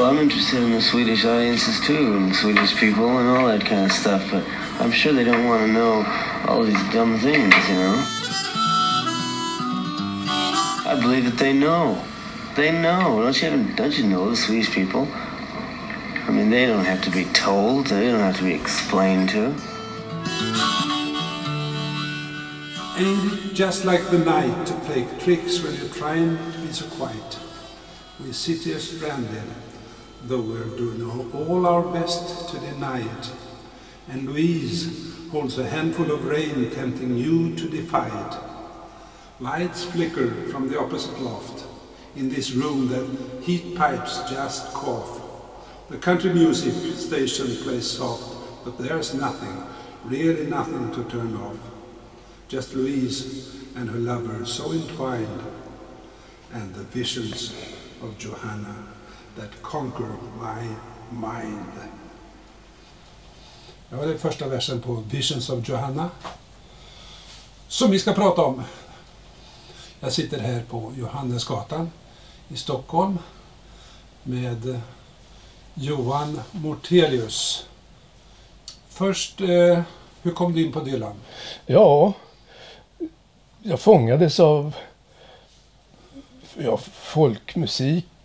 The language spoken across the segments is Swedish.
Well, I'm interested in the Swedish audiences too, and Swedish people and all that kind of stuff, but I'm sure they don't want to know all these dumb things, you know? I believe that they know. They know. Don't you, don't you know the Swedish people? I mean, they don't have to be told. They don't have to be explained to. It just like the night to play tricks when you're trying to be so quiet? We sit here stranded, though we're doing all our best to deny it. And Louise holds a handful of rain, tempting you to defy it. Lights flicker from the opposite loft. In this room, that heat pipes just cough. The country music station plays soft, but there's nothing, really nothing to turn off. Just Louise and her lover so entwined, and the visions of Johanna that conquer my mind. Det det är första versen på Visions of Johanna. Som vi ska prata om. Jag sitter här på Johannesgatan i Stockholm med Johan Mortelius. Först, eh, hur kom du in på Dylan? Ja, jag fångades av ja,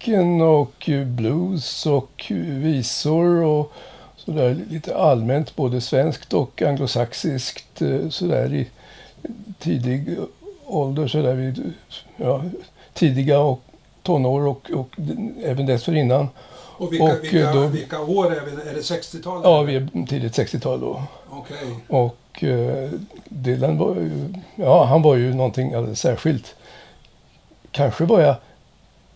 folkmusiken och blues och visor och sådär lite allmänt både svenskt och anglosaxiskt eh, sådär i tidig ålder sådär vid ja, tidiga och tonår och, och även dessförinnan. Och vilka, och vilka, då, vilka år är vi? Är det 60-tal? Ja, vi är tidigt 60-tal då. Okay. Och eh, Dylan var ju, ja han var ju någonting alldeles särskilt. Kanske var jag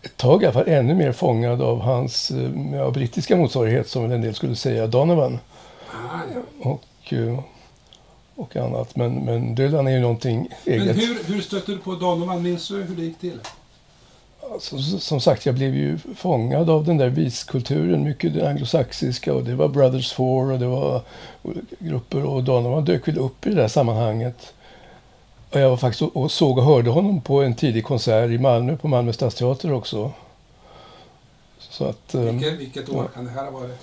ett tag i alla fall ännu mer fångad av hans eh, ja, brittiska motsvarighet som en del skulle säga, Donovan. Ah, och, eh, och annat. Men, men Dylan är ju någonting eget. Men hur, hur stötte du på Donovan? Minns du hur det gick till? Alltså, som sagt, jag blev ju fångad av den där viskulturen. Mycket det anglosaxiska och det var Brothers Four och det var grupper och Donovan dök väl upp i det där sammanhanget. Och jag var faktiskt och såg och hörde honom på en tidig konsert i Malmö, på Malmö stadsteater också. Så att, ehm, vilket, vilket år kan det här ha varit?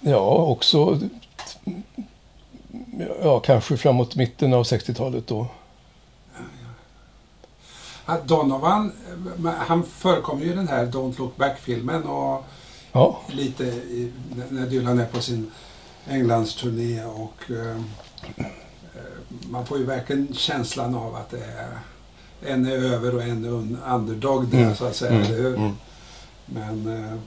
Ja, också ja, kanske framåt mitten av 60-talet då. Att Donovan, han förekommer ju i den här Don't Look Back-filmen och ja. lite i, när Dylan är på sin Englandsturné och eh, man får ju verkligen känslan av att det är en är över och en är underdog där mm. så att säga. Mm. Mm. Men eh,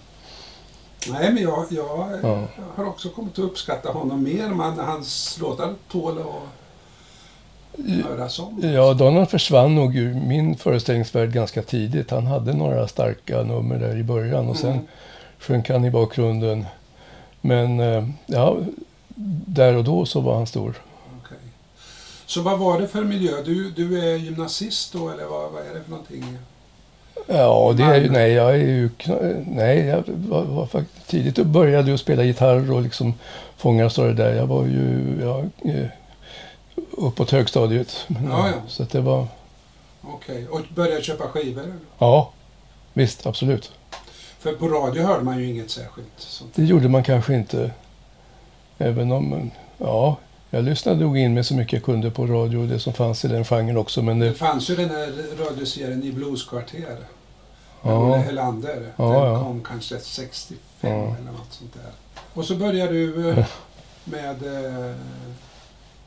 nej, men jag, jag ja. har också kommit att uppskatta honom mer. Man, hans låtar tål att höras om. Ja, Donald försvann nog ur min föreställningsvärld ganska tidigt. Han hade några starka nummer där i början och sen mm. sjönk han i bakgrunden. Men eh, ja, där och då så var han stor. Så vad var det för miljö? Du, du är gymnasist då, eller vad, vad är det för någonting? Ja, det är ju, nej, jag är ju, nej, jag var, var faktiskt tidigt och började ju spela gitarr och liksom fånga så det där. Jag var ju, ja, eh, uppåt högstadiet. Ja, ja. Så det var... Okej, okay. och började köpa skivor? Ja, visst, absolut. För på radio hörde man ju inget särskilt. Sånt. Det gjorde man kanske inte. Även om, ja, jag lyssnade nog in med så mycket jag kunde på radio, det som fanns i den genren också. Men det, det fanns ju den här radioserien i Blueskvarter. Ja. Olle Helander. Ja, den ja. kom kanske 65 ja. eller något sånt där. Och så började du eh, med eh,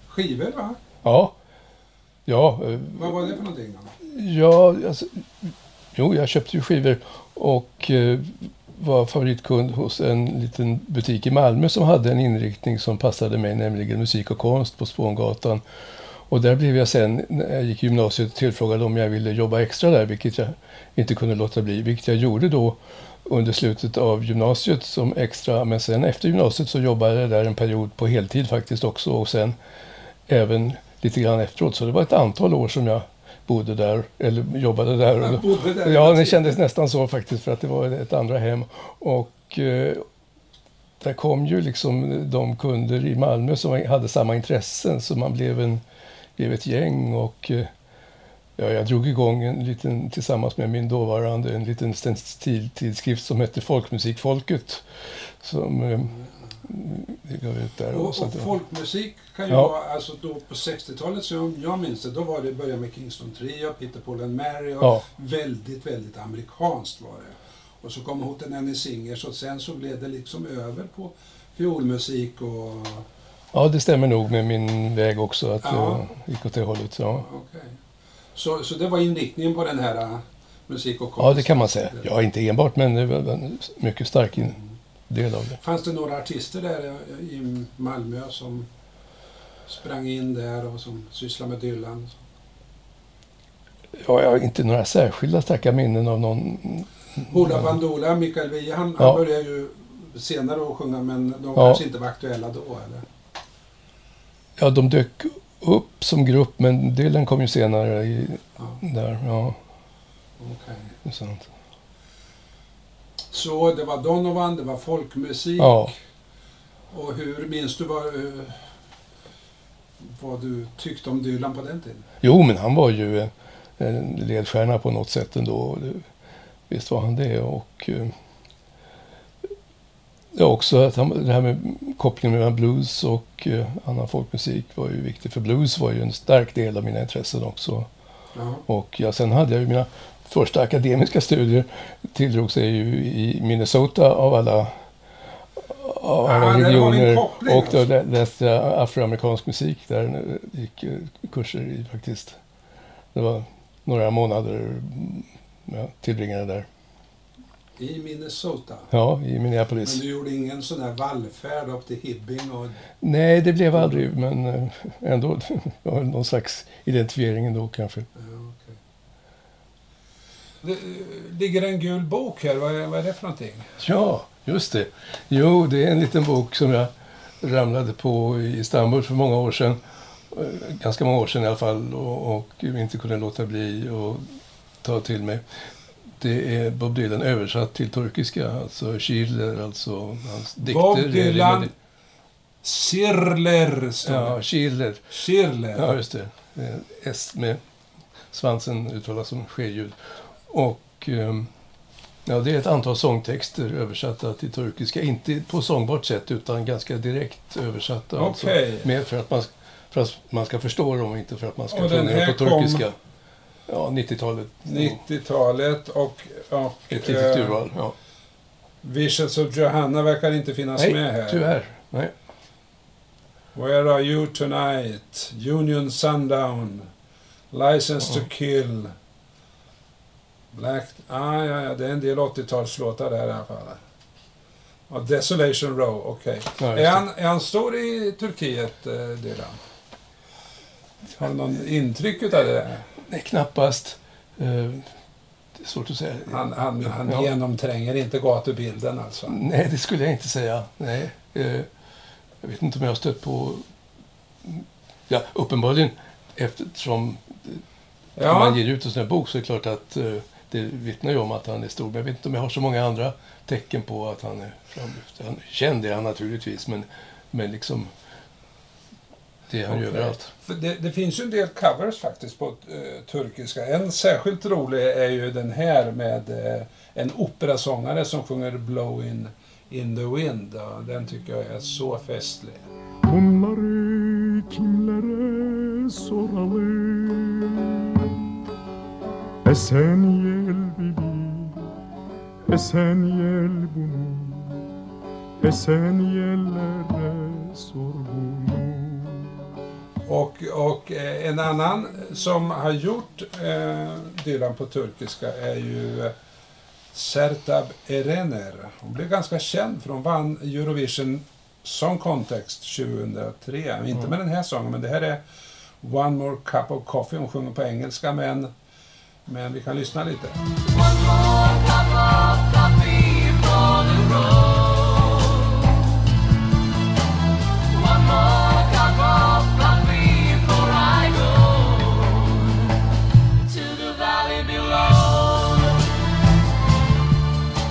skivor va? Ja. ja eh, Vad var det för någonting då? Ja, alltså, jo, jag köpte ju skivor och eh, var favoritkund hos en liten butik i Malmö som hade en inriktning som passade mig, nämligen musik och konst på Spångatan. Och där blev jag sen, när jag gick i gymnasiet, tillfrågad om jag ville jobba extra där, vilket jag inte kunde låta bli. Vilket jag gjorde då under slutet av gymnasiet som extra. Men sen efter gymnasiet så jobbade jag där en period på heltid faktiskt också. Och sen även lite grann efteråt. Så det var ett antal år som jag bodde där, eller jobbade där. Bodde där ja, det kändes nästan så faktiskt för att det var ett andra hem. Och eh, där kom ju liksom de kunder i Malmö som hade samma intressen så man blev, en, blev ett gäng och eh, Ja, jag drog igång en liten, tillsammans med min dåvarande, en liten stenciltidskrift som hette Folkmusikfolket. Som eh, gav ut där. Och, och var- folkmusik kan ju Ja. vara, alltså då på 60-talet som jag minns det, då var det börja med Kingston Trio, Peter Paul and Mary och Ja. väldigt, väldigt amerikanskt var det. Och så kom Hootenanny Singers och sen så blev det liksom över på fiolmusik och... Ja, det stämmer nog med min väg också, att Ja. det gick åt det hållet. Ja. Okej. Så, så det var inriktningen på den här äh, musik och konst? ja, det kan man säga. Ja, inte enbart, men det var mycket stark in- del av det. Fanns det några artister där i Malmö som sprang in där och som sysslade med Dylan? Ja, jag har inte några särskilda starka minnen av någon. Hoola Bandoola, Mikael Wiehe, han, Ja. han började ju senare att sjunga men de Ja. kanske inte var aktuella då eller? Ja, de dök upp som grupp, men delen kom ju senare i, Ja, där. Ja, okej. det är sant. Så det var Donovan, det var folkmusik. Ja. Och hur minns du vad, eh, vad du tyckte om Dylan på den tiden? Jo, men han var ju en ledstjärna på något sätt ändå. Visst var han det. Och eh, ja, också att han, det här med kopplingen mellan blues och eh, annan folkmusik var ju viktigt. För blues var ju en stark del av mina intressen också. Ja. Och ja, sen hade jag ju mina första akademiska studier tilldrog sig ju i Minnesota av alla, av alla en regioner. koppling Och då alltså. lä- läste jag afroamerikansk musik där. gick eh, kurser i faktiskt. Det var några månader mm, jag tillbringade där. I Minnesota. Ja, i Men Minneapolis. du gjorde ingen sån där vallfärd upp till Hibbing och... Nej, det blev aldrig, men eh, ändå. Någon slags identifiering ändå kanske. Ja, okej. Det ligger en gul bok här. Vad är, vad är det för någonting? Ja, just det. Jo, det är en liten bok som jag ramlade på i Istanbul för många år sedan. Eh, Ganska många år sedan i alla fall. Och, och inte kunde låta bli att ta till mig. Det är Bob Dylan översatt till turkiska. Alltså Schiller, alltså hans dikter. Bob Dylan står Ja. Schiller. Schirler. Ja, just det. S med svansen uttalas som ske-ljud. Och ehm, ja, det är ett antal sångtexter översatta till turkiska. Inte på sångbart sätt utan ganska direkt översatta. alltså. Okej. Mer för att, man, för att man ska förstå dem och inte för att man ska sjunga på kom- turkiska. Ja, 90-talet. 90-talet och... och Ett litet eh, urval. Ja. Visions of Johanna verkar inte finnas Nej, med här. tyvärr. Nej. Where are you tonight? Union Sundown. License to Ja. kill. Black... Ah, ja, ja, det är en del 80-talslåtar där i alla fall. Ja, Desolation Row, okej. Ja, just är, han, är han stor i Turkiet, eh, Dylan? Har du någon intryck utav det? Nej, knappast. Eh, det är svårt att säga. Han, han, han Ja. genomtränger inte gatubilden alltså? Nej, det skulle jag inte säga. Nej. Eh, jag vet inte om jag har stött på... Ja, uppenbarligen eftersom Ja. man ger ut en sån här bok så är det klart att eh, det vittnar ju om att han är stor. Men jag vet inte om jag har så många andra tecken på att han är framlyft. Han, känd är han naturligtvis, men, men liksom... Det är han ju Okej. överallt. Det, det finns ju en del covers faktiskt på eh, turkiska. En särskilt rolig är ju den här med eh, en operasångare som sjunger Blow in, in the wind. Och den tycker jag är så festlig. Bunları kimlere soralım Esen yel bilir Esen yel bunu Esen yellere sor bunu Och, och eh, en annan som har gjort eh, Dylan på turkiska är ju eh, Sertab Erener. Hon blev ganska känd för hon vann Eurovision Song Contest 2003. Inte med den här sången, men det här är One More Cup of Coffee. Hon sjunger på engelska, men, men vi kan lyssna lite.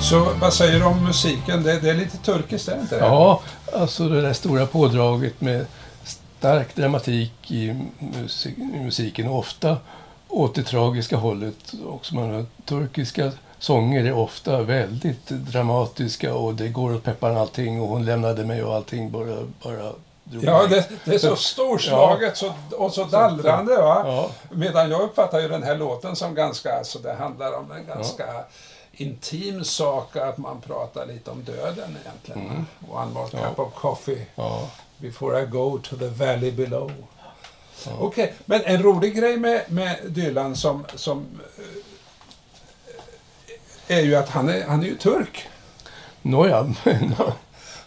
Så vad säger du om musiken? Det, det är lite turkiskt, är det inte det? Ja, alltså det där stora pådraget med stark dramatik i, musik, i musiken. Och ofta åt det tragiska hållet. Också man har, turkiska sånger är ofta väldigt dramatiska och det går åt pepparn allting och hon lämnade mig och allting bara, bara Ja, det, det är så storslaget så, och så dallrande. Va? Ja. Medan jag uppfattar ju den här låten som ganska, alltså det handlar om en ganska intim sak, att man pratar lite om döden egentligen. va? One more Mm. Ja. cup of coffee Ja. before I go to the valley below. Okej, men en rolig grej med, med Dylan som, som eh, är ju att han är, han är ju turk. Nåja, men,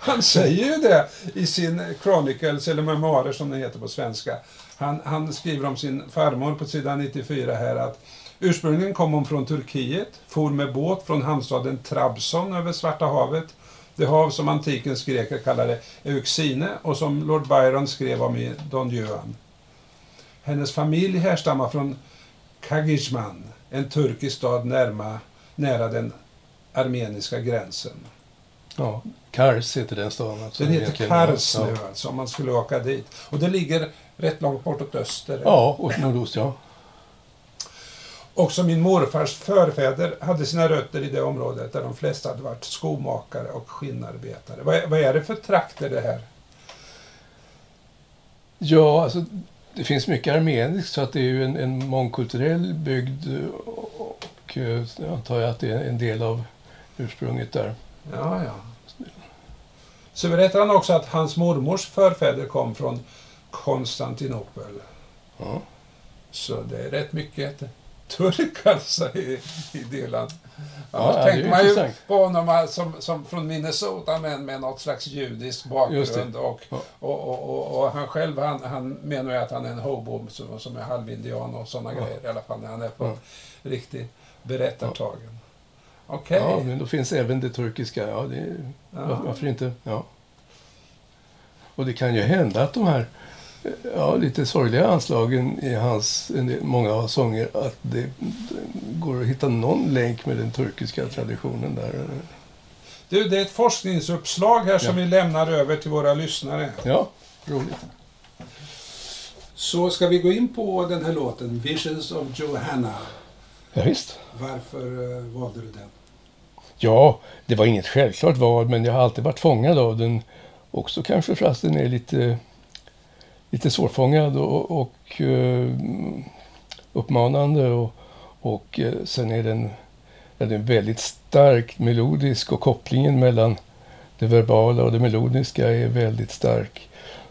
Han säger ju det i sin Chronicles, eller memoarer som det heter på svenska. Han, han skriver om sin farmor på sidan 94 här att ursprungligen kom hon från Turkiet, for med båt från hamnstaden Trabzon över Svarta havet. Det hav som antikens greker kallade Euxine och som Lord Byron skrev om i Don Juan. Hennes familj härstammar från Kagizman, en turkisk stad närma, nära den armeniska gränsen. ja, Kars heter den staden. Alltså, Den heter. Kars ja. nu alltså, om man skulle åka dit. Och det ligger rätt långt bortåt öster. Ja, och nordost, ja. Också min morfars förfäder hade sina rötter i det området där de flesta hade varit skomakare och skinnarbetare. Vad är, vad är det för trakter det här? Ja, alltså det finns mycket armeniskt så att det är ju en, en mångkulturell bygd och eh, jag antar jag att det är en del av ursprunget där. Ja, ja. Så berättar han också att hans mormors förfäder kom från Konstantinopel. Ja. Så det är rätt mycket turk alltså i, i Dylan. Ja, är tänker man ju på honom som, som från Minnesota men med något slags judisk bakgrund. Och, Ja. och, och, och, och han själv han, han menar ju att han är en hobo som, som är halvindian och sådana Ja. grejer i alla fall när han är på Ja. riktigt berättartagen. Okej. ja, men då finns även det turkiska. Ja, det Ja. Varför inte? Ja. Och det kan ju hända att de här ja, lite sorgliga anslagen i hans, många av sånger, att det, går att hitta någon länk med den turkiska traditionen där. Du, det är ett forskningsuppslag här som Ja. vi lämnar över till våra lyssnare. Ja, roligt. Så ska vi gå in på den här låten, Visions of Johanna. Ja, visst. Varför eh, valde du den? Ja, det var inget självklart val, men jag har alltid varit fångad av den. Också kanske för att den är lite, lite svårfångad och, och eh, uppmanande. Och, och eh, sen är den, är den väldigt starkt melodisk och kopplingen mellan det verbala och det melodiska är väldigt stark.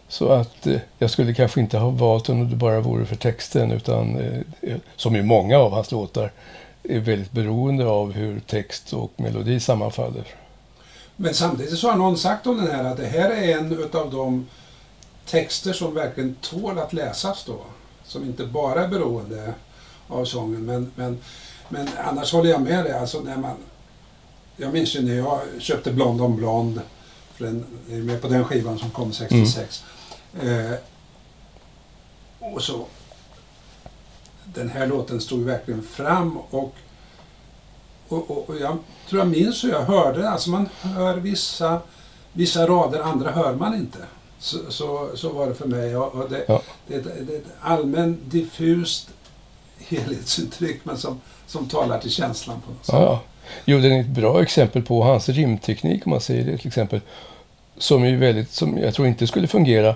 Så att eh, jag skulle kanske inte ha valt den om det bara vore för texten, utan eh, som i många av hans låtar är väldigt beroende av hur text och melodi sammanfaller. Men samtidigt så har någon sagt om den här att det här är en utav de texter som verkligen tål att läsas då. Som inte bara är beroende av sången. Men, men, men annars håller jag med dig. Alltså när man, jag minns ju när jag köpte Blond on Blond. För den är med på den skivan som kom 66. Eh, och så den här låten stod verkligen fram och, och, och, och jag tror jag minns hur jag hörde. Alltså man hör vissa, vissa rader, andra hör man inte. Så, så, så var det för mig. Och, det, Ja. det, är ett- det är ett allmänt diffust helhetsintryck men som, som talar till känslan på något sätt. Ja. Jo, den är ett bra exempel på hans rimteknik, om man säger det till exempel. Som är väldigt, som jag tror inte skulle fungera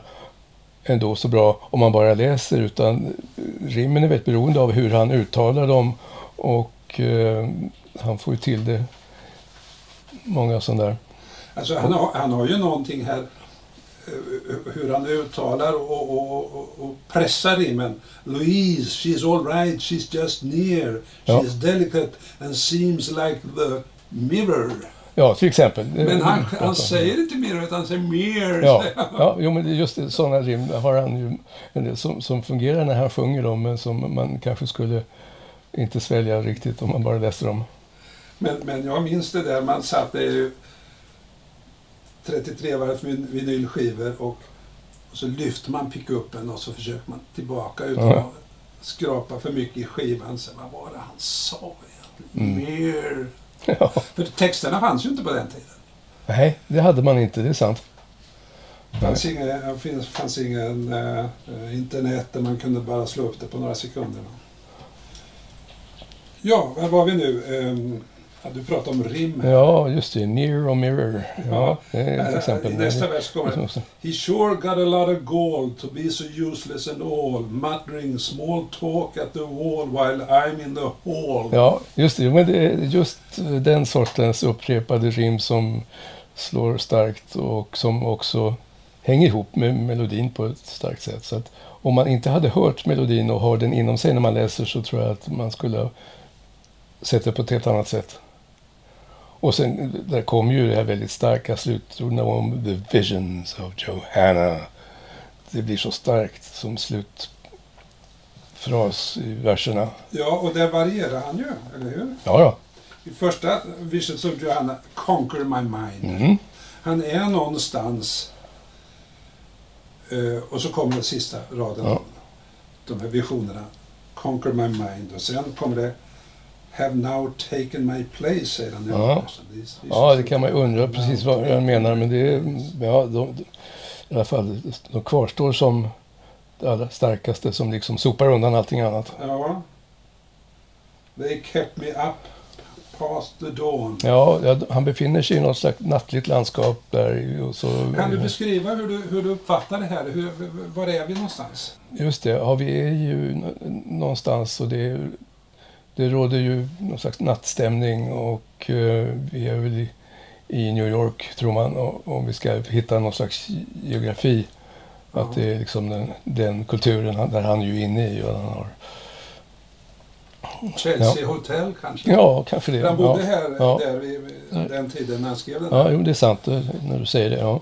ändå så bra om man bara läser, utan rimmen är väldigt beroende av hur han uttalar dem och eh, han får ju till det många sådana där. Alltså, han, har, han har ju någonting här hur han uttalar och, och, och, och pressar rimmen. Louise, she's all right, she's just near. Ja. She's delicate and seems like the mirror. Ja, till exempel. Men han, han säger inte mirror utan han säger mirror. Ja, ja jo, men det är just det, sådana rim har han ju en del som, som fungerar när han sjunger dem, men som man kanske skulle inte svälja riktigt om man bara läser dem. Men, men jag minns det där, man satte ju 33 varv vin- vinylskivor och, och så lyfte man pickuppen och så försökte man tillbaka utan Ja. att skrapa för mycket i skivan. Så vad var det han sa egentligen? Mm. Mer. Ja. För texterna fanns ju inte på den tiden. Nej, det hade man inte, det är sant. Det fanns ingen, det fanns ingen eh, eh, internet där man kunde bara slå upp det på några sekunder. Ja, var var vi nu? Ehm, ja, du pratade om rim. här. Ja, just det. Near och mirror. Ja, det är ett Äh, exempel. I nästa vers kommer He sure got a lot of gall to be so useless and all, muttering small talk at the wall while I'm in the hall. Ja, just det. Men det är just den sortens upprepade rim som slår starkt och som också hänger ihop med melodin på ett starkt sätt. Så att om man inte hade hört melodin och har den inom sig när man läser så tror jag att man skulle sett det på ett helt annat sätt. Och sen där kom ju det här väldigt starka slutorden om the visions of Johanna. Det blir så starkt som slutfras i verserna. Ja, och där varierar han ju, eller hur? Ja, ja. I första Visions of Johanna, Conquer My Mind. Mm. Han är någonstans eh, och så kommer den sista raden. Ja. De här visionerna. Conquer My Mind. Och sen kommer det Have now taken my place, säger han. Ja. Ja, det kan man undra precis vad jag menar, men det är, ja, de, i alla fall, de kvarstår som det allra starkaste som liksom sopar undan allting annat. Ja. They kept me up past the dawn. Ja, han befinner sig i något slags nattligt landskap där. Och så, Kan du beskriva hur du, hur du uppfattar det här? Hur, var är vi någonstans? Just det, ja, vi är ju någonstans och det, är- det råder ju någon slags nattstämning och eh, vi är väl i, i New York, tror man, om vi ska hitta någon slags geografi. Ja. Att det är liksom den, den kulturen där han är ju inne i. Och han har, Chelsea Hotel kanske? ja, kanske det. Han bodde ja. här Ja. där vid den tiden när han skrev den. Ja, jo, det är sant när du säger det. Ja.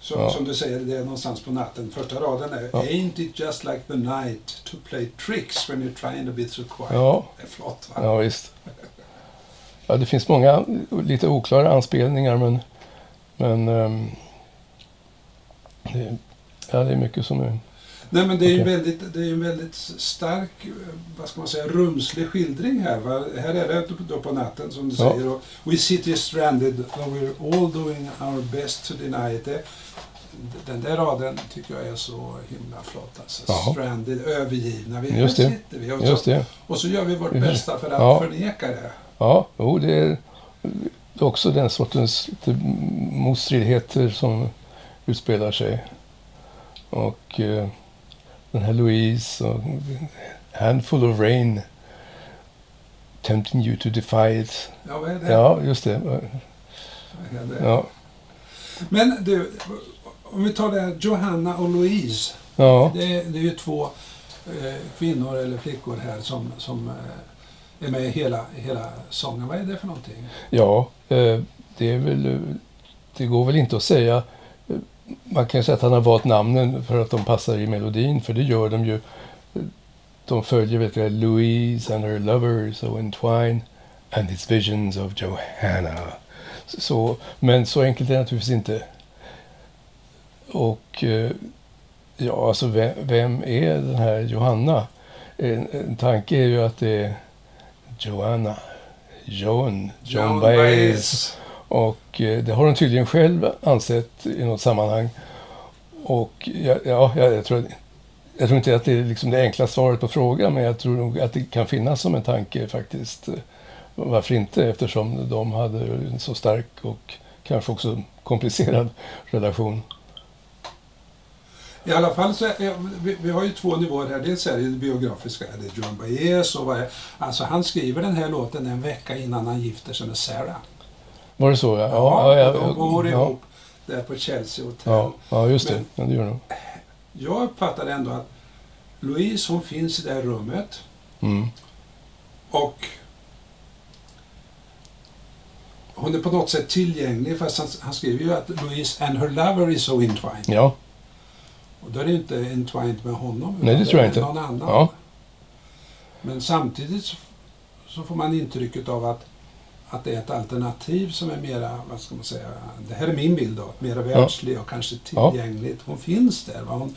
Så, Ja. Som du säger, det är någonstans på natten. Första raden är Ja. Ain't it just like the night to play tricks when you're trying to be so quiet? Ja. Det är flott va? ja, visst. Ja, det finns många lite oklara anspelningar, men, men ehm, det, ja, det är mycket som är... Nej men det är ju Okej. väldigt, det är en väldigt stark, vad ska man säga, rumslig skildring här. Va? Här är det då på natten som du Ja. säger. Och, We sit here stranded though we're all doing our best to deny it. Det, den där raden tycker jag är så himla flott. Alltså. Jaha. Stranded, övergivna. Vi, Just här det. sitter vi och, Just så, det. och så gör vi vårt Just bästa för att Ja. förneka det. Ja, jo, det är det är också den sortens lite motstridigheter som utspelar sig. Och eh, den här Louise och Handful of Rain Tempting you to defy it. Ja, vad är det? Ja, just det. Vad är det? Ja, Men du, om vi tar det här, Johanna och Louise. ja, Det, det är ju två eh, kvinnor eller flickor här som, som eh, är med i hela, hela sången. Vad är det för någonting? ja eh, det är väl... Det går väl inte att säga... Man kan ju säga att han har valt namnen för att de passar i melodin, för det gör de ju. De följer vet jag, Louise and her lover so entwine and its visions of Johanna. Så, men så enkelt är det naturligtvis inte. Och eh, ja, alltså vem, vem är den här Johanna? En, en tanke är ju att det är Joanna, Joan, Joan Baez. Och eh, det har hon tydligen själv ansett i något sammanhang. Och ja, ja, jag, tror, jag tror inte att det är liksom det enkla svaret på frågan, men jag tror nog att det kan finnas som en tanke faktiskt. Varför inte? Eftersom de hade en så stark och kanske också komplicerad relation. I alla fall så vi, vi har ju två nivåer här. Dels är det det biografiska, det är Joan Baez och vad är, alltså han skriver den här låten en vecka innan han gifter sig med Sarah. Var det så? Ja, Ja, ja, de bor ja, ihop där på Chelsea Hotel. ja, ja, just det. Men- Ja, det gör de. Jag uppfattar ändå att Louise hon finns i det här rummet Mm. och hon är på något sätt tillgänglig fast han, han skriver ju att Louise and her lover is so entwined. Ja, Och då är det inte entwined med honom. Nej, det tror jag inte. Någon annan. Ja. Men samtidigt så får man intrycket av att, att det är ett alternativ som är mera, vad ska man säga, det här är min bild då, mera världslig och kanske tillgängligt. Hon finns där. Va? Hon,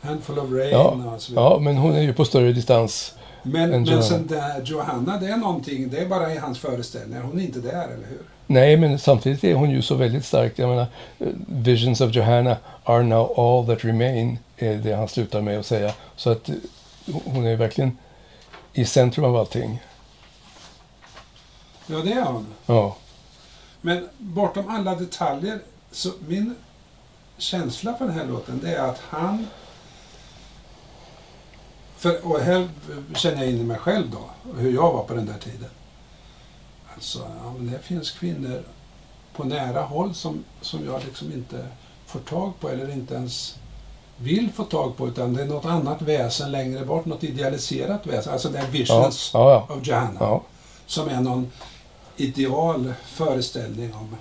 Handful of rain Ja. och så vidare. ja, men hon är ju på större distans. Men, En men Johanna. sen där, Johanna, det är någonting, det är bara i hans föreställningar. Hon är inte där, eller hur? Nej, men samtidigt är hon ju så väldigt stark. Jag menar, eh, Visions of Johanna are now all that remain, är det han slutar med att säga. Så att eh, hon är verkligen i centrum av allting. Ja, det är han. Ja. Men bortom alla detaljer, så min känsla för den här låten, det är att han... För, och här känner jag in i mig själv då, hur jag var på den där tiden. Alltså, ja, men det finns kvinnor på nära håll som, som jag liksom inte får tag på eller inte ens vill få tag på, utan det är något annat väsen längre bort, något idealiserat väsen. Alltså det är Ja, visions ja, ja. of Johanna ja. som är någon ideal föreställning om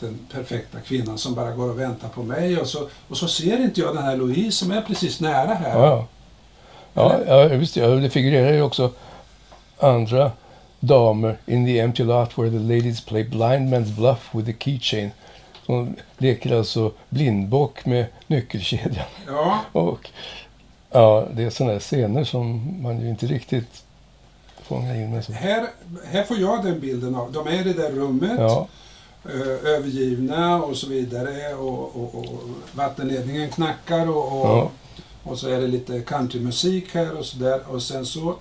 den perfekta kvinnan som bara går och väntar på mig. Och så, och så ser inte jag den här Louise som är precis nära här. Ja, ja. ja, visst, ja, det figurerar ju också andra damer in the empty lot where the ladies play blind man's bluff with the keychain. De leker alltså blindbock med nyckelkedjan. Ja, Och ja, det är sådana här scener som man ju inte riktigt fångar in. Så. här, här får jag den bilden av. De är i det där rummet, Ja, eh, övergivna och så vidare. Och, och, och vattenledningen knackar och, och, Ja. och så är det lite countrymusik här och så där. Och sen så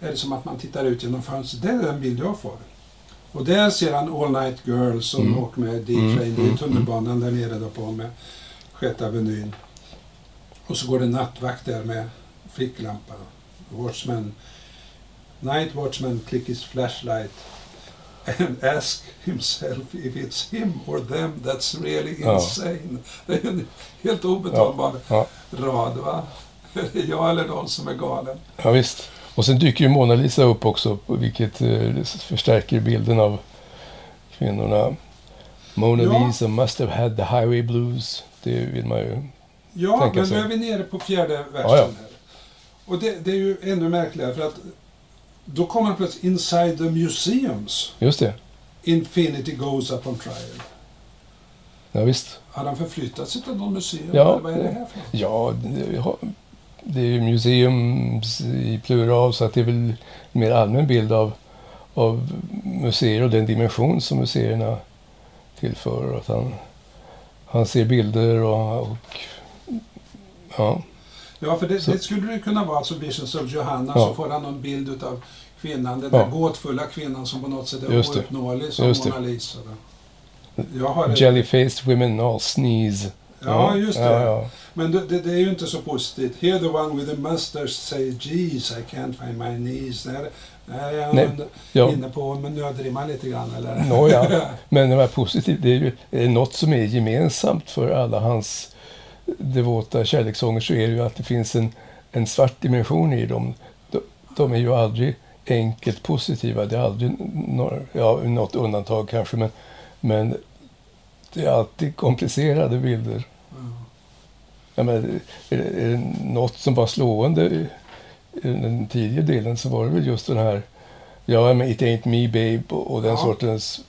är det som att man tittar ut genom fönstret. Det är den bild jag får. Och där ser han All Night Girl som Mm. åker med Mm, D-Train mm, i tunnelbanan där nere då på med Sjätte Avenyn. Och så går det nattvakt där med ficklampa. Watchman, night watchman click his flashlight and ask himself if it's him or them that's really Ja. insane. Det är en helt obetalbar ja, rad va? jag eller de som är galen. ja, visst. Och sen dyker ju Mona Lisa upp också, vilket eh, förstärker bilden av kvinnorna. Mona Ja. Lisa must have had the highway blues. Det vill man ju... Ja, Tänka men sig. nu är vi nere på fjärde versen Ja, ja. här. Och det, det är ju ännu märkligare för att då kommer plötsligt inside the museums. Just det. Infinity goes up on trial. Ja, visst. Har han förflyttat sig till någon museum? Ja. Vad är det här för något? Ja, det, är ju museums i plural så att det är väl en mer allmän bild av, av museer och den dimension som museerna tillför. Att han, han ser bilder och, och ja, Ja, för det, Så- det skulle det kunna vara, alltså Visions of Johanna, Ja. så får han någon bild utav kvinnan, den där Ja. gåtfulla kvinnan som på något sätt är Just ouppnåelig som Just. Mona Lisa. jelly-faced women all sneeze. Ja, just det. Ja. Men det, det, är ju inte så positivt. Here the one with the mustache say Jeez, I can't find my knees. Där, där är jag Nej, ja. inne på med nödrimma lite grann. Eller? Nåja. Men det var positivt. Det är ju något som är gemensamt för alla hans devota kärlekssånger så är det ju att det finns en, en svart dimension i dem. De, de är ju aldrig enkelt positiva. Det är aldrig några, ja, något undantag kanske, men, men det är alltid komplicerade bilder. Ja, men, är, det, är det något som var slående i, i den tidiga delen så var det väl just den här Ja, men It ain't me babe och, och den Ja. sortens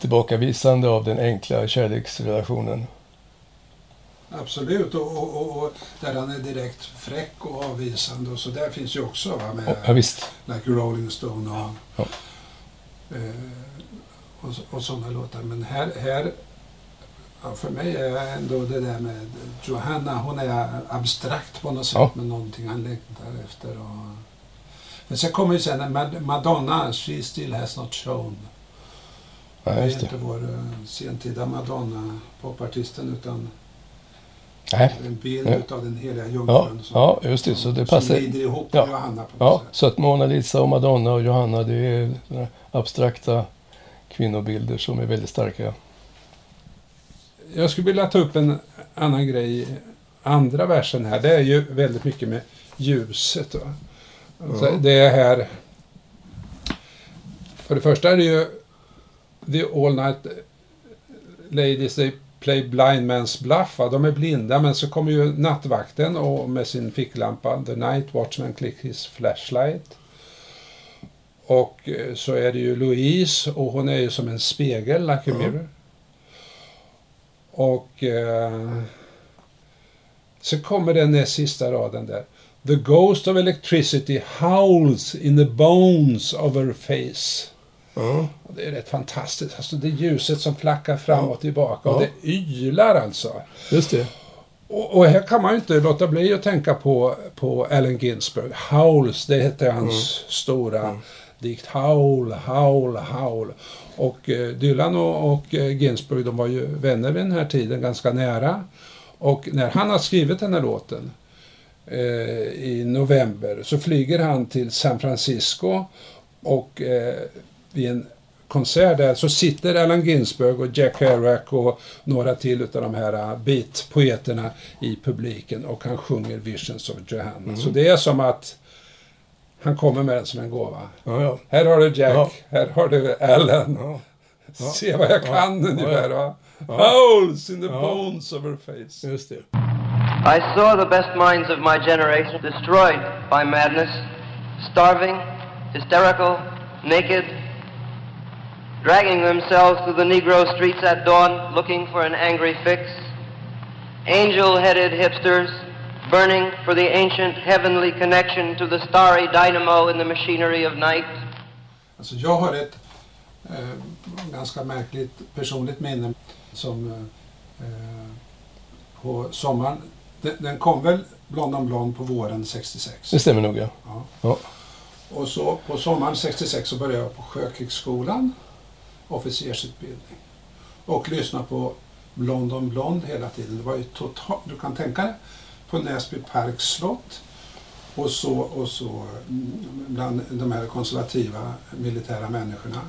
tillbakavisande av den enkla kärleksrelationen. Absolut, och, och, och, och där han är direkt fräck och avvisande. Och så där finns ju också va, med Ja, visst. Like Rolling Stone och, Ja. eh, och, och sådana låtar. Men här, här ja, för mig är ändå det där med Johanna, hon är abstrakt på något sätt Ja. med någonting han längtar efter. Och, men sen kommer ju sen en Mad- Madonna, She still has not shown. Ja, det är inte vår eh, sentida Madonna, popartisten, utan Nej. en bild Ja. utav den heliga Ja, jungfrun som, ja, just det. Så det som passar. glider ihop Ja. med Johanna på Ja, sätt. så att Mona Lisa och Madonna och Johanna, det är abstrakta kvinnobilder som är väldigt starka. Jag skulle vilja ta upp en annan grej. Andra versen här, det är ju väldigt mycket med ljuset. Va? Alltså, Ja. Det är här... För det första är det ju The All Night Ladies They Play Blind Man's Bluff. Va? De är blinda, men så kommer ju nattvakten och med sin ficklampa. The Night Watchman click his flashlight. Och eh, så är det ju Louise och hon är ju som en spegel, like a mirror. Och eh, så kommer den näst sista raden där. The ghost of electricity howls in the bones of her face. Och det är rätt fantastiskt. Alltså det ljuset som flackar fram och tillbaka och det ylar alltså. just det. Och, och här kan man ju inte låta bli att tänka på, på Allen Ginsberg. Howls, det hette hans stora dikt. Howl, howl, howl. Och eh, Dylan och, och eh, Ginsberg, de var ju vänner vid den här tiden, ganska nära. Och när han har skrivit den här låten eh, i november så flyger han till San Francisco och eh, vid en konsert där så sitter Allen Ginsberg och Jack Kerouac och några till utav de här uh, beat-poeterna i publiken och han sjunger Visions of Johanna. Så det är som att han kommer med den som en gåva. Ja, ja. Här har du Jack, Ja. här har du Allen. Ja. Se vad jag kan Ja. ungefär va? Ja. Howls in the Ja. bones of her face. Just det. I saw the best minds of my generation destroyed by madness, starving, hysterical, naked, dragging themselves through the Negro streets at dawn looking for an angry fix. Angel headed hipsters burning for the ancient heavenly connection to the starry dynamo in the machinery of night. Alltså jag har ett eh, ganska märkligt personligt minne som eh, eh, på sommaren, den, den kom väl Blond on Blond på våren 66. Det stämmer nog, ja. Ja. Ja. Och så på sommaren 66 så började jag på Sjökrigsskolan, officersutbildning. Och lyssnade på Blond on Blond hela tiden. Det var ju totalt, du kan tänka dig, på Näsby Parks slott. Och så, och så mm, bland de här konservativa militära människorna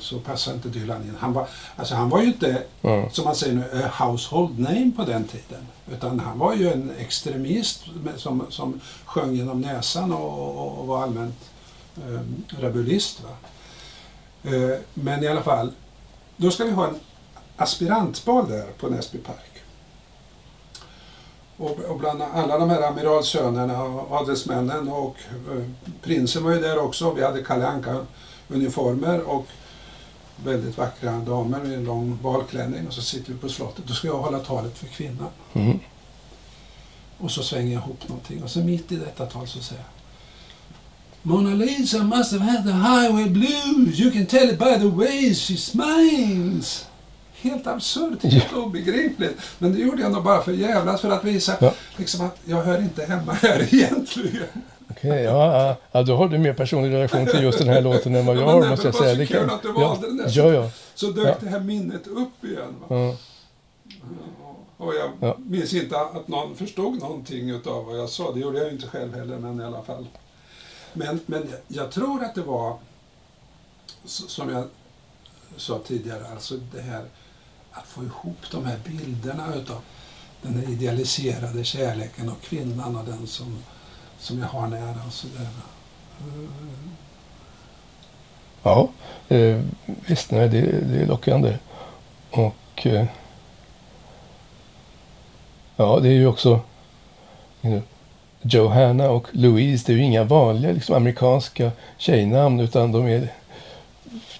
så passade inte Dylan in. Han var, alltså han var ju inte, Ja. som man säger nu, a household name på den tiden. Utan han var ju en extremist som, som sjöng genom näsan och, och, och var allmänt eh, rebellist. Va? Eh, men i alla fall, då ska vi ha en aspirantbal där på Näsby Park. Och, bland alla de här amiralsönerna och adelsmännen och eh, prinsen var ju där också. Vi hade Kalle Anka uniformer och väldigt vackra damer i en lång balklänning och så sitter vi på slottet. Då ska jag hålla talet för kvinnan. Mm. Och så svänger jag ihop någonting och så mitt i detta tal så säger jag Mona Lisa must have had the highway blues. You can tell it by the way she smiles. Helt absurt, helt obegripligt. Men det gjorde jag nog bara för att jävlas, för att visa Ja. liksom att jag hör inte hemma här egentligen. Okej, ja, ja, ja, då har du mer personlig relation till just den här låten än vad jag Ja, har, men måste jag det var säga. så kul att du ja, valde den där. ja, ja, Så dök Ja. det här minnet upp igen. Va? ja. Och jag Ja. minns inte att någon förstod någonting av vad jag sa. Det gjorde jag ju inte själv heller, men i alla fall. Men, men jag, tror att det var, som jag sa tidigare, alltså det här att få ihop de här bilderna utav den här idealiserade kärleken och kvinnan och den som, som jag har nära och sådär. ja eh, visst, nej, det, det är lockande. Och eh, ja, det är ju också you know, Johanna och Louise, det är ju inga vanliga liksom, amerikanska tjejnamn utan de är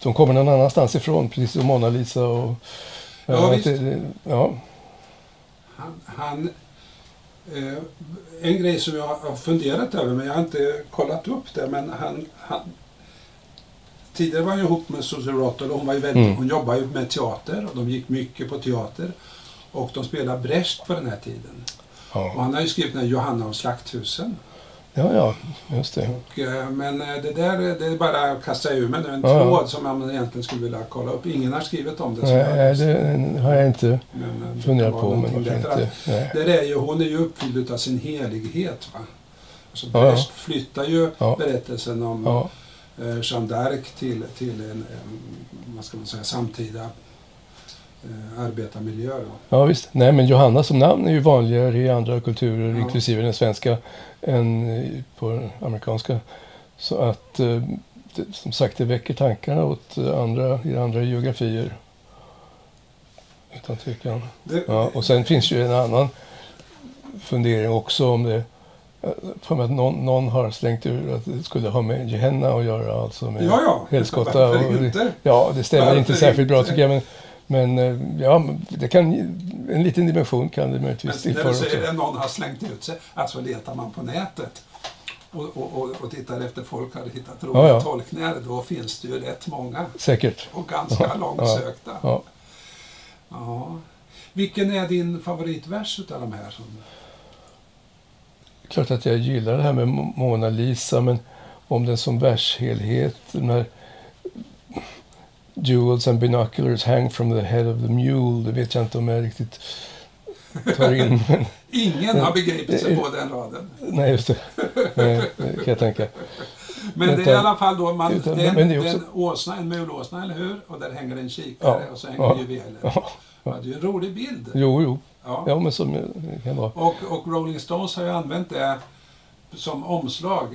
de kommer någon annanstans ifrån, precis som Mona Lisa och... Ja, visst. det- ja, Han, han, eh, en grej som jag har funderat över, men jag har inte kollat upp det, men han, han Tidigare var han ju ihop med Susie Rottle och hon, var ju väldigt, Mm. hon jobbade ju med teater och de gick mycket på teater. Och de spelade Brecht på den här tiden. Och ja, han har ju skrivit den Johanna och slakthusen. ja, ja, just det. Och, eh, men eh, det där det är bara att kasta ur mig nu, en Ja, tråd som man egentligen skulle vilja kolla upp. Ingen har skrivit om det. jag Nej, det har jag inte Men, eh, det funderat på, men. För inte? Nej. Är ju, hon är ju uppfylld av sin helighet. Va? Alltså Ja, ja. Flyttar ju Ja. berättelsen om Ja, eh, Jeanne d'Arc till, till en, en vad ska man säga, samtida eh, arbetarmiljö. Då. ja, visst. Nej, men Johanna som namn är ju vanligare i andra kulturer, Ja. inklusive den svenska, än på den amerikanska. Så att, eh, som sagt, det väcker tankarna åt eh, andra, i andra geografier. Utan tvekan. Det, Ja, och sen finns ju en annan fundering också om det. eh, För mig att någon, någon har slängt ur att det skulle ha med Gehenna att göra, alltså med ja, ja. helskotta. Och? Ja, det stämmer Varför inte särskilt bra inte? tycker jag. Men, men eh, ja, det kan, en liten dimension kan det möjligtvis tillföra du säger också. att någon har slängt ut sig, alltså letar man på nätet och, och, och, tittar efter folk har hittat roliga Ja, ja. tolkningar, då finns det ju rätt många Säkert. och ganska Ja, långsökta. Ja, Ja. Vilken är din favoritvers utav de här? Som... Klart att jag gillar det här med Mo- Mona Lisa, men om den som vershelhet, den här Jewels and binoculars hang from the head of the mule, det vet jag inte om jag riktigt tar in. Ingen har begripit sig på den raden. nej, just det. Nej, det kan jag tänka. Men det är i alla fall då, man, utan- det, är, men det är också- en åsna, en mulåsna, eller hur? Och där hänger en kikare Ja, och så hänger ja, juveler. ja, Ja, det är en rolig bild. Jo, jo. Ja. Ja, men som kan vara. Och, och Rolling Stones har ju använt det som omslag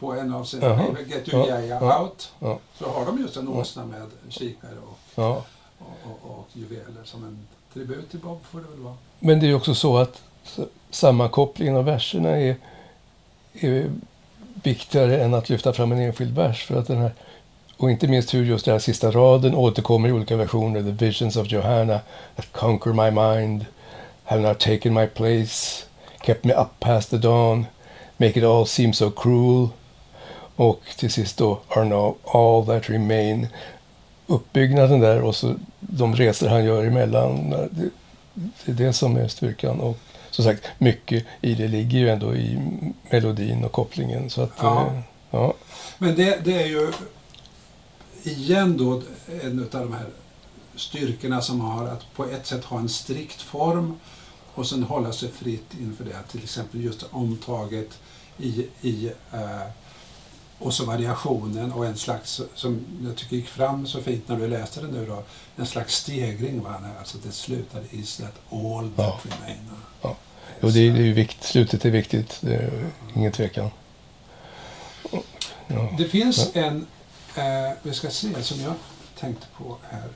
på en av sina Jaha. skivor, Get Your Ja, Jaja ja, Out. ja. Så har de just en åsna med kikare och, Ja. och, och, och juveler som en tribut till Bob får det väl vara. Men det är också så att sammankopplingen av verserna är, är viktigare än att lyfta fram en enskild vers. För att den här, och inte minst hur just den här sista raden återkommer i olika versioner. The visions of Johanna that conquer my mind have not taken my place kept me up past the dawn make it all seem so cruel och till sist då are now all that remain uppbyggnaden där och så de resor han gör emellan. Det, det är det som är styrkan. Och som sagt, mycket i det ligger ju ändå i melodin och kopplingen. Så att, Ja. eh, ja. Men det, det är ju igen då en av de här styrkorna som har att på ett sätt ha en strikt form och sen hålla sig fritt inför det. Till exempel just omtaget i, i eh, och så variationen och en slags, som jag tycker gick fram så fint när du läste det nu då, en slags stegring. Va? Alltså det slutade is that all that Ja. remain. Och det, är- det är vikt, slutet är viktigt, det är ingen tvekan. Ja. Det finns en, eh, vi ska se, som jag tänkte på här.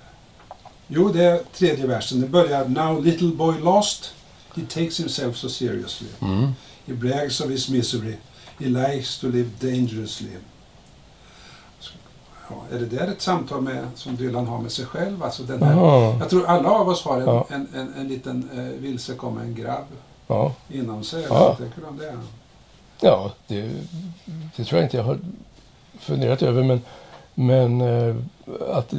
Jo, det är tredje versen. Det börjar Now little boy lost, he takes himself so seriously. Mm. He brags of his misery, he likes to live dangerously. Ja, är det där ett samtal med, som Dylan har med sig själv? Alltså den här, jag tror alla av oss har en, Ja. en, en, en liten eh, vilsekommen grabb Ja, inom sig. Ja. Vad tänker du om det? ja det, det tror jag inte jag har funderat över. Men, men eh, att,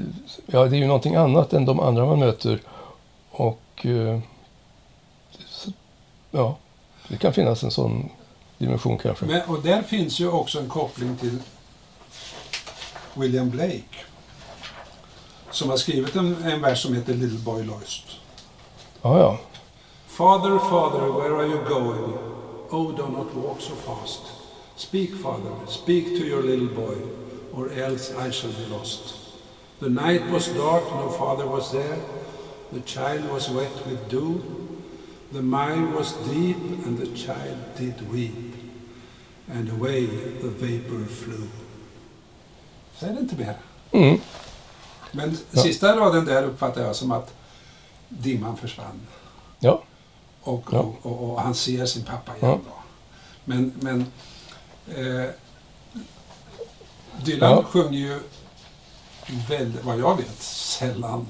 ja, det är ju någonting annat än de andra man möter. Och eh, ja, det kan finnas en sån dimension kanske. Men, och där finns ju också en koppling till William Blake. Som har skrivit en, en vers som heter Little Boy Lost. Ja, ja. Father, father, where are you going? Oh, do not walk so fast. Speak, father, speak to your little boy, or else I shall be lost. The night was dark, no father was there. The child was wet with dew. The mine was deep, and the child did weep. And away the vapor flew. Säg det inte mer. Mm. Men Ja. sista raden där uppfattar jag som att dimman försvann. ja. Och, Ja. och, och, och han ser sin pappa igen då. Men, men eh, Dylan Ja. sjunger ju väldigt, vad jag vet, sällan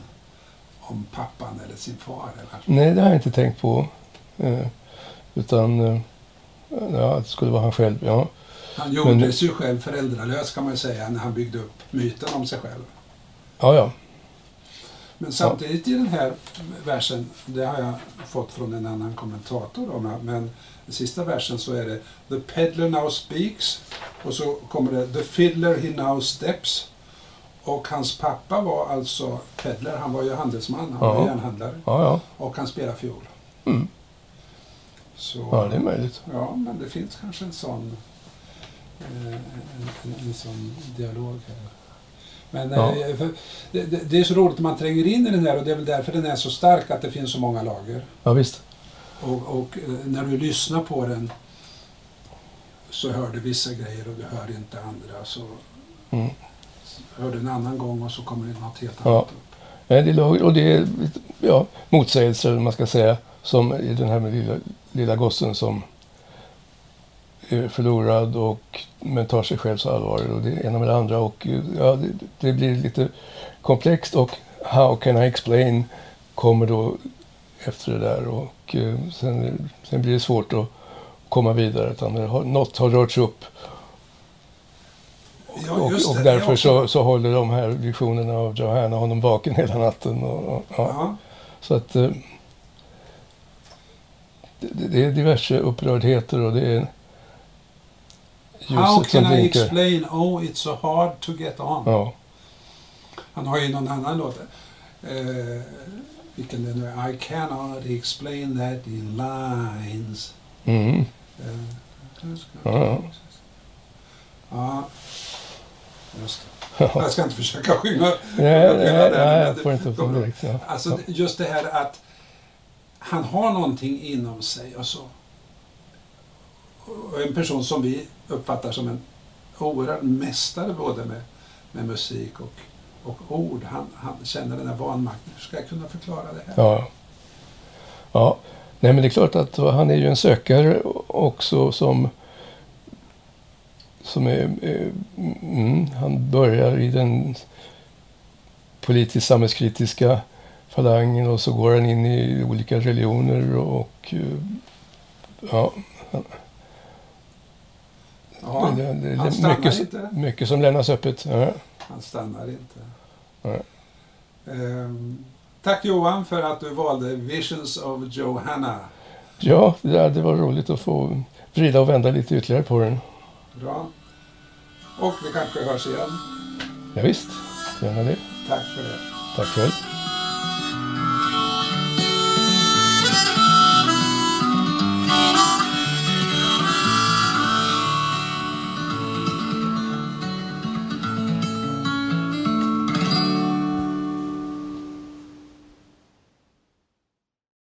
om pappan eller sin far. Eller? Nej, det har jag inte tänkt på. Eh, utan eh, ja, det skulle vara han själv. Ja. Han gjorde Men- sig själv föräldralös kan man säga när han byggde upp myten om sig själv. Ja, ja. Men samtidigt i den här versen, det har jag fått från en annan kommentator då, men- den sista versen så är det The peddler now speaks och så kommer det The fiddler he now steps. Och hans pappa var alltså peddler, han var ju handelsman, han var Ja. järnhandlare Ja, ja. och han spelar fiol. Mm. Så, ja, det är möjligt. Ja, men det finns kanske en sån, eh, en, en, en sån dialog här. Men Ja. eh, för, det, det, det är så roligt när man tränger in i den här och det är väl därför den är så stark att det finns så många lager. Ja, visst. Och, och eh, när du lyssnar på den så hör du vissa grejer och du hör inte andra. Så Mm. hör du en annan gång och så kommer det något helt Ja. annat upp. Nej, det är lager, och det är ja, motsägelser, man ska säga. Som i den här med lilla, lilla gossen som är förlorad och men tar sig själv så allvarligt. Och det ena med det andra. Och ja, det, det blir lite komplext. Och How can I explain kommer då efter det där. Och eh, sen, sen blir det svårt att komma vidare. Utan det har, något har rörts upp. Ja, och, och därför så, så håller de här visionerna av Johanna honom vaken hela natten. Och, och, ja. Ja. Så att, eh, det, det är diverse upprördheter och det är How can I explain? Oh, it's so hard to get on. Ja, Han har ju någon annan låt. Eh, vilken det nu är. I cannot explain that in lines. mm. Eh, ja, ja. ja. Just. Jag ska inte försöka sjunga. Nej, sjunga nej, den, nej, men jag det får inte upp går den bra. direkt. Ja. Alltså just det här att han har någonting inom sig och så. Och en person som vi uppfattar som en oerhörd mästare både med, med musik och, och ord. Han, han känner den här vanmakten. Hur ska jag kunna förklara det här? Ja. ja. Nej, men det är klart att han är ju en sökare också som som är, är mm, han börjar i den politiskt samhällskritiska falangen och så går han in i olika religioner och eh, ja, Ja, det, det, han stannar mycket, inte. mycket som lämnas öppet. Ja. Han stannar inte. Nej. Ehm, tack Johan för att du valde Visions of Johanna. Ja, det, det var roligt att få vrida och vända lite ytterligare på den. Bra. Och vi kanske hörs igen. Ja, visst, gärna det. Tack för det. Tack själv.